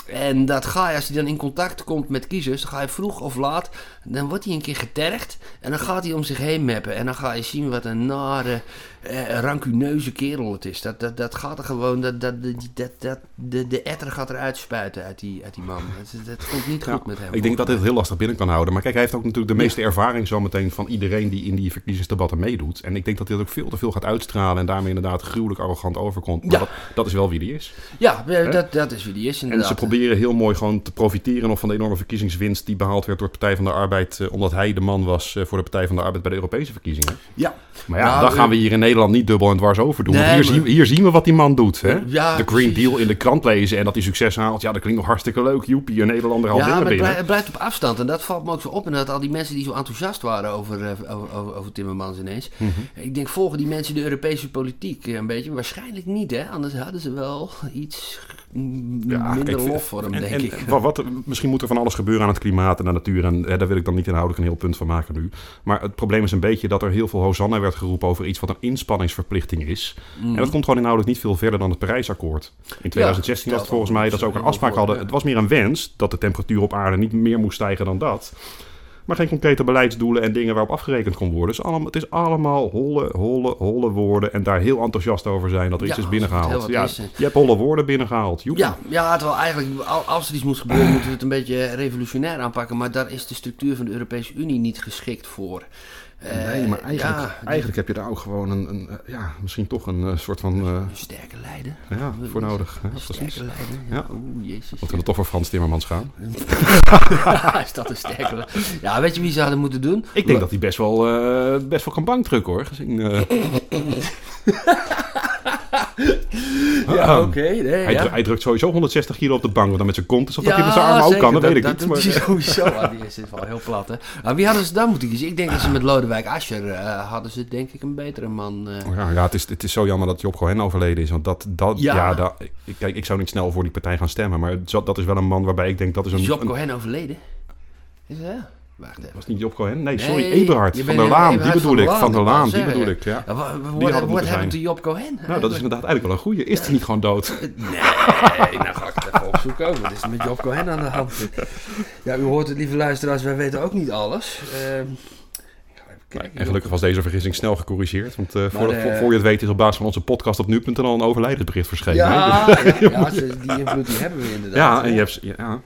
En dat ga je, als hij dan in contact komt met kiezers, dan ga je vroeg of laat, dan wordt hij een keer getergd. En dan gaat hij om zich heen meppen. En dan ga je zien wat een nare, eh, rancuneuze kerel het is. Dat, dat, dat gaat er gewoon, dat, dat, dat, dat, dat- de, de etter gaat eruit spuiten uit die, uit die man. Het, het komt niet goed Ja, met hem. Ik denk dat dit heel lastig binnen kan houden. Maar kijk, hij heeft ook natuurlijk de meeste ervaring zometeen van iedereen die in die verkiezingsdebatten meedoet. En ik denk dat hij dat ook veel te veel gaat uitstralen en daarmee inderdaad gruwelijk arrogant overkomt. Maar Ja. dat, dat is wel wie die is. Ja, eh, dat, dat is wie die is En ze proberen heel mooi gewoon te profiteren nog van de enorme verkiezingswinst die behaald werd door de Partij van de Arbeid. eh, omdat hij de man was voor de Partij van de Arbeid bij de Europese verkiezingen. Ja, Maar ja, Nou, dan gaan eh, we hier in Nederland niet dubbel en dwars over doen. Nee, want hier, maar- zien, we- hier zien we wat die man doet. Hè? Ja, de Green. Deal in de krant lezen en dat hij succes haalt. Ja, dat klinkt nog hartstikke leuk. Joepie, een Nederlander haalt ja het, binnen. blij- het blijft op afstand. En dat valt me ook zo op. En dat al die mensen die zo enthousiast waren over, eh, over, over, over Timmermans ineens. Mhm. Ik denk, volgen die mensen de Europese politiek eh, een beetje? Waarschijnlijk niet, hè? Anders hadden ze wel iets Ja, minder kijk, lof voor hem, en- denk en ik. Wat, wat- misschien moet er van alles gebeuren aan het klimaat en de natuur. En hè, daar wil ik dan niet inhoudelijk een heel punt van maken nu. Maar het probleem is een beetje dat er heel veel hosanna werd geroepen over iets wat een inspanningsverplichting is. En dat komt gewoon inhoudelijk niet veel verder dan het Parijsakkoord. In 2016 was het volgens mij dat ze ook een afspraak hadden. Het was meer een wens dat de temperatuur op aarde niet meer moest stijgen dan dat. maar geen concrete beleidsdoelen en dingen waarop afgerekend kon worden. Dus allemaal, het is allemaal holle, holle, holle woorden en daar heel enthousiast over zijn dat er iets Ja, is binnengehaald. Ja, is, je hebt holle woorden binnengehaald. Joepie. Ja, ja, terwijl eigenlijk al- als er iets moet gebeuren, moeten we het een beetje revolutionair aanpakken. Maar daar is de structuur van de Europese Unie niet geschikt voor. Eh, Nee, maar eigenlijk, ja, eigenlijk heb je daar ook gewoon een, een eh, ja, misschien toch een eh, soort van, eh, Een sterke leider. ja, voor nodig. Een sterke leider. Ja. Oeh, jezus. Wat we er toch voor Frans Timmermans gaan. is dat een sterke leider? Ja, weet je wie ze hadden moeten doen? Ik denk dat hij best wel, eh, best wel kan bankdrukken hoor. Gezien, eh, Ja, oké. nee, hij, ja. hij drukt sowieso 160 kilo op de bank. Want dan met zijn kont is of dat hij met zijn armen ook kan, dat, weet ik niet. Dat maar- sowieso. Ah, die is wel heel plat, hè. Maar wie hadden ze dan moeten kiezen? Ik denk dat ze met Lodewijk Asscher eh, hadden ze denk ik een betere man. eh. Ja, ja het, is, het is zo jammer dat Job Cohen overleden is. Want dat, dat, ja. Dat, ik, kijk, ik zou niet snel voor die partij gaan stemmen. Maar dat is wel een man waarbij ik denk dat is een... Job een- Cohen overleden? Is dat? Wacht even. was niet Job Cohen? Nee, sorry, Nee, Eberhard van der Laan. Die bedoel ik. Van der Laan, die bedoel ik. Ja. Wat hebben we te Job Cohen? Nou, dat is inderdaad eigenlijk wel een goeie. Is hij niet gewoon dood? Nee, nou ga ik het even opzoeken. ook. Wat is er met Job Cohen aan de hand? Ja, u hoort het, lieve luisteraars, wij weten ook niet alles. Ehm. En gelukkig was deze vergissing snel gecorrigeerd. Want eh, voor, voor, voor je het weet is op basis van onze podcast op nu.nl een overlijdensbericht verschenen. Ja, ja, ja, die invloed die hebben we inderdaad. Ja, en je hebt ja,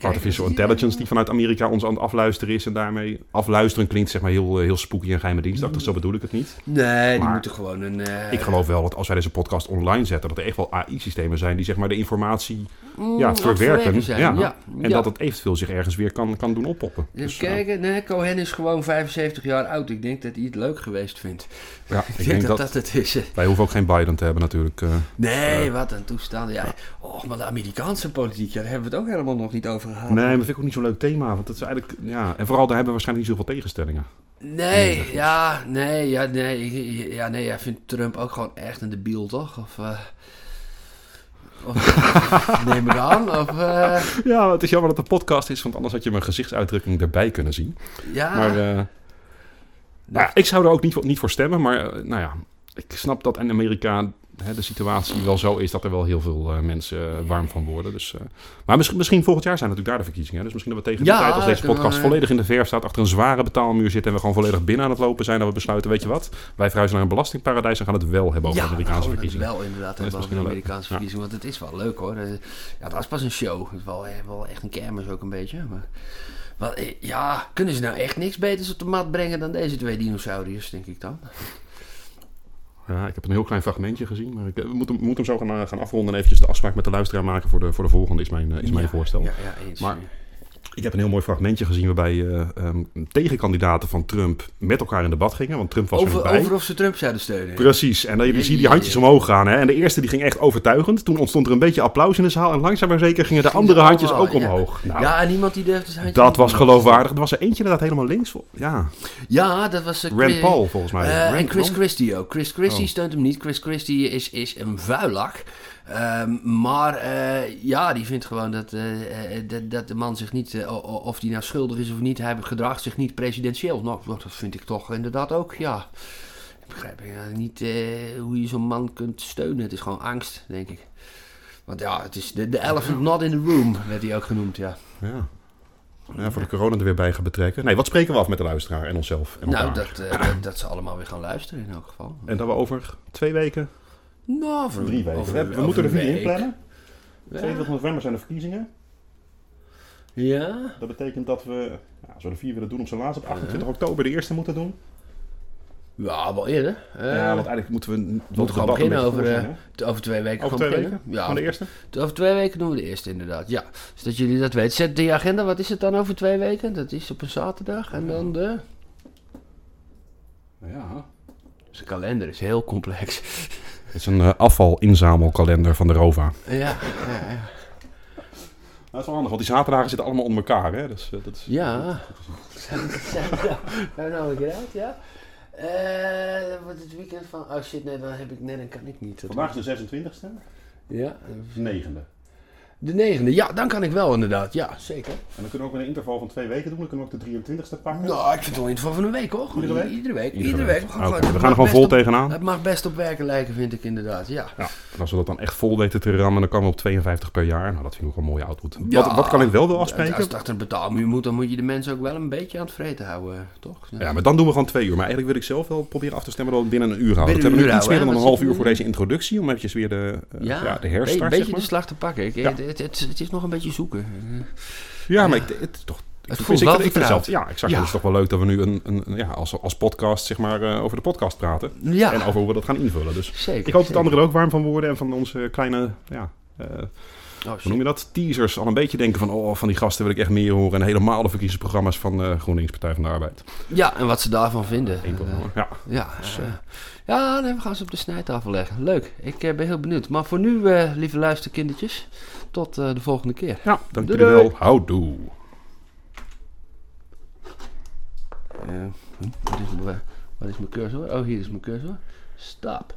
artificial intelligence die vanuit Amerika ons aan het afluisteren is. En daarmee afluisteren klinkt zeg maar heel, eh, heel spooky en geheime dienstachtig. Zo bedoel ik het niet. Nee, die moeten gewoon een... eh, Ik geloof wel dat als wij deze podcast online zetten, dat er echt wel AI-systemen zijn die zeg maar de informatie mm, ja, verwerken. zijn. Ja. Ja, En ja. dat het eventueel zich ergens weer kan, kan doen oppoppen. Even Dus, eh, kijken, nee, Cohen is gewoon 75 jaar oud. Ik denk dat hij het leuk geweest vindt. ja, Ik, denk dat dat, het is. Wij hoeven ook geen Biden te hebben natuurlijk. Nee, wat een toestand. Ja. Oh, maar de Amerikaanse politiek, ja, daar hebben we het ook helemaal nog niet over gehad. Nee, maar vind ik ook niet zo'n leuk thema. Want het is eigenlijk, ja, en vooral daar hebben we waarschijnlijk niet zoveel tegenstellingen. Nee, ja, nee, ja, nee, ja, nee, jij vindt Trump ook gewoon echt een debiel, toch? Of, eh, of neem ik aan, of, eh, Ja, het is jammer dat het een podcast is, want anders had je mijn gezichtsuitdrukking erbij kunnen zien. ja. Maar eh, nou, ik zou er ook niet voor, niet voor stemmen, maar nou ja, ik snap dat in Amerika hè, de situatie wel zo is dat er wel heel veel eh, mensen eh, warm van worden. Dus, eh, maar misschien, misschien volgend jaar zijn natuurlijk daar de verkiezingen. Hè? Dus misschien dat we tegen de Ja, tijd, als deze we- podcast volledig in de verf staat, achter een zware betaalmuur zitten en we gewoon volledig binnen aan het lopen zijn, dat we besluiten, weet je wat, wij verhuizen naar een belastingparadijs en gaan het wel hebben over ja, de Amerikaanse we verkiezingen. wel inderdaad hebben over de. Amerikaanse verkiezingen, want het is wel leuk hoor. Ja, dat is pas een show. Het is wel, wel echt een kermis ook een beetje. Maar, ja, kunnen ze nou echt niks beters op de mat brengen dan deze twee dinosauriërs, denk ik dan? Ja, ik heb een heel klein fragmentje gezien, maar ik, we moeten, we moeten hem zo gaan, eh, gaan afronden en eventjes de afspraak met de luisteraar maken voor de, voor de volgende, is mijn, eh, is mijn voorstel. Ja, ja, eens. Maar- Ik heb een heel mooi fragmentje gezien waarbij eh, ehm, tegenkandidaten van Trump met elkaar in debat gingen. Want Trump was er over, bij. over of ze Trump zouden steunen. Precies. En dan je Ja, ziet die ja, handjes ja. omhoog gaan. Hè? En de eerste die ging echt overtuigend. Toen ontstond er een beetje applaus in de zaal. En langzaam maar zeker gingen de andere handjes allemaal, ook ja. omhoog. Nou, ja, en niemand die durfde zijn. dat was geloofwaardig. Er was er eentje inderdaad helemaal links. Ja, Ja, dat was... eh, Rand Paul volgens mij. Eh, en Chris? Christie ook. Chris Christie Oh. steunt hem niet. Chris Christie is, is een vuilak. Ehm, maar eh, ja, die vindt gewoon dat, eh, eh, dat, dat de man zich niet, of die nou schuldig is of niet, hij gedraagt zich niet presidentieel. Nou, dat vind ik toch inderdaad ook, ja. Ik begrijp niet eh, hoe je zo'n man kunt steunen. Het is gewoon angst, denk ik. Want ja, het is de, de elephant not in the room, werd hij ook genoemd, ja. Ja. ja, voor de corona er weer bij gaan betrekken. Nee, wat spreken we af met de luisteraar en onszelf? En Nou, elkaar? dat, dat, dat ze allemaal weer gaan luisteren in elk geval. En dat we over twee weken, Nou, over, drie weken. over- we over moeten er vier week. inplannen. Ja. 22 november zijn de verkiezingen. Ja. Dat betekent dat we, ja, als we de vier willen doen op zijn laatst, op 28 oktober de eerste moeten doen. Ja, wel eerder. Eh, ja, want eigenlijk moeten we... We moeten gewoon beginnen over, eh, over twee weken. over gewoon twee beginnen. weken? Ja, Van de eerste? over twee weken doen we de eerste inderdaad. Ja, dus dat jullie dat weten. Zet die agenda, wat is het dan over twee weken? Dat is op een zaterdag. En dan de... Ja. Dus de kalender is heel complex. Het is een eh, afvalinzamelkalender van de ROVA. ja, ja, ja. Dat is wel handig, want die zaterdagen zitten allemaal onder elkaar. Hè? Dus, eh, dat is... Ja. Zijn we nou een keer uit, ja? Eh, wat het weekend van... Oh shit, nee, dan heb ik net en kan ik niet. Dat Vandaag is de 26e, Ja. de 9e. De negende, ja, dan kan ik wel inderdaad. Ja, zeker. En dan kunnen we ook met een interval van twee weken doen. Dan kunnen we ook de 23ste pakken. Nou, ik vind het wel in ieder geval van een week hoor. Iedere week? Iedere week. Iedere Iedere week. week. Oké, gewoon- we gaan er gewoon vol op- tegenaan. Het mag best op werken lijken, vind ik inderdaad. Ja. Ja, en als we dat dan echt vol weten te rammen, dan komen we op 52 per jaar. Nou, dat vind ik ook wel een mooie output. Ja. Wat, wat kan ik wel wil afspreken? Als het achter een betaalmuur moet, dan moet je de mensen ook wel een beetje aan het vreten houden, toch? Ja, maar dan doen we gewoon twee uur. Maar eigenlijk wil ik zelf wel proberen af te stemmen dat we binnen een uur houden. Binnen we een hebben nu iets meer dan een half uur voor deze introductie. Om eventjes weer de, eh, ja, de een herstart, beetje zeg maar. de slag te pakken. Ik, Ja. Het, het, is nog een beetje zoeken. Ja, maar Ja. ik, het is toch... Het voelt wel ik, zelf, ja, exact. Ja. Het is toch wel leuk dat we nu een, een, ja, als, als podcast zeg maar, eh, over de podcast praten. Ja, En over hoe we dat gaan invullen. Dus zeker. ik hoop dat anderen er ook warm van worden. En van onze kleine, ja, eh, Oh, hoe noem je dat? Teasers. Al een beetje denken van, oh, van die gasten wil ik echt meer horen. En helemaal de verkiezingsprogramma's van eh GroenLinks Partij van de Arbeid. Ja, en wat ze daarvan vinden. Eh. Ja. Ja, eh, ja nee, we gaan ze op de snijtafel leggen. Leuk, ik eh, ben heel benieuwd. Maar voor nu, eh, lieve luisterkindertjes, tot eh, de volgende keer. ja, dank jullie wel. Houdoe. Wat, is, mijn- waar is mijn cursor? Oh, hier is mijn cursor. Stop.